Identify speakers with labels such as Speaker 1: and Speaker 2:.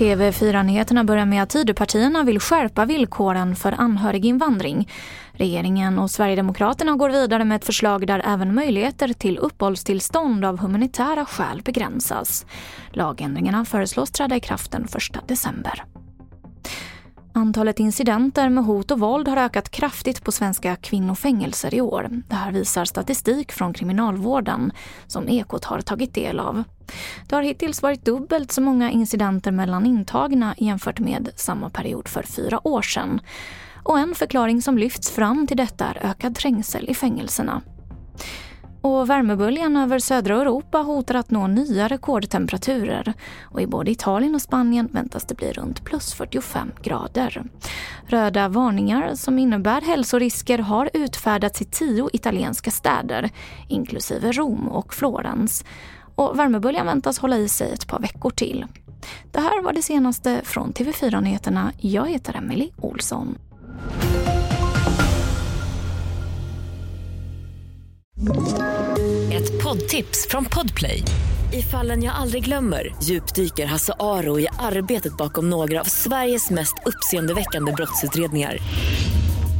Speaker 1: TV4-nyheterna börjar med att Tidöpartierna vill skärpa villkoren för anhöriginvandring. Regeringen och Sverigedemokraterna går vidare med ett förslag där även möjligheter till uppehållstillstånd av humanitära skäl begränsas. Lagändringarna föreslås träda i kraft den 1 december. Antalet incidenter med hot och våld har ökat kraftigt på svenska kvinnofängelser i år. Det här visar statistik från Kriminalvården som Ekot har tagit del av. Det har hittills varit dubbelt så många incidenter mellan intagna jämfört med samma period för fyra år sedan. Och en förklaring som lyfts fram till detta är ökad trängsel i fängelserna. Och värmeböljan över södra Europa hotar att nå nya rekordtemperaturer. Och I både Italien och Spanien väntas det bli runt plus 45 grader. Röda varningar som innebär hälsorisker har utfärdats i tio italienska städer, inklusive Rom och Florens. Och värmeböljan väntas hålla i sig ett par veckor till. Det här var det senaste från TV4 Nyheterna. Jag heter Emily Olsson.
Speaker 2: Ett poddtips från Podplay. I fallen jag aldrig glömmer djupdyker Hasse Aro i arbetet bakom några av Sveriges mest uppseendeväckande brottsutredningar.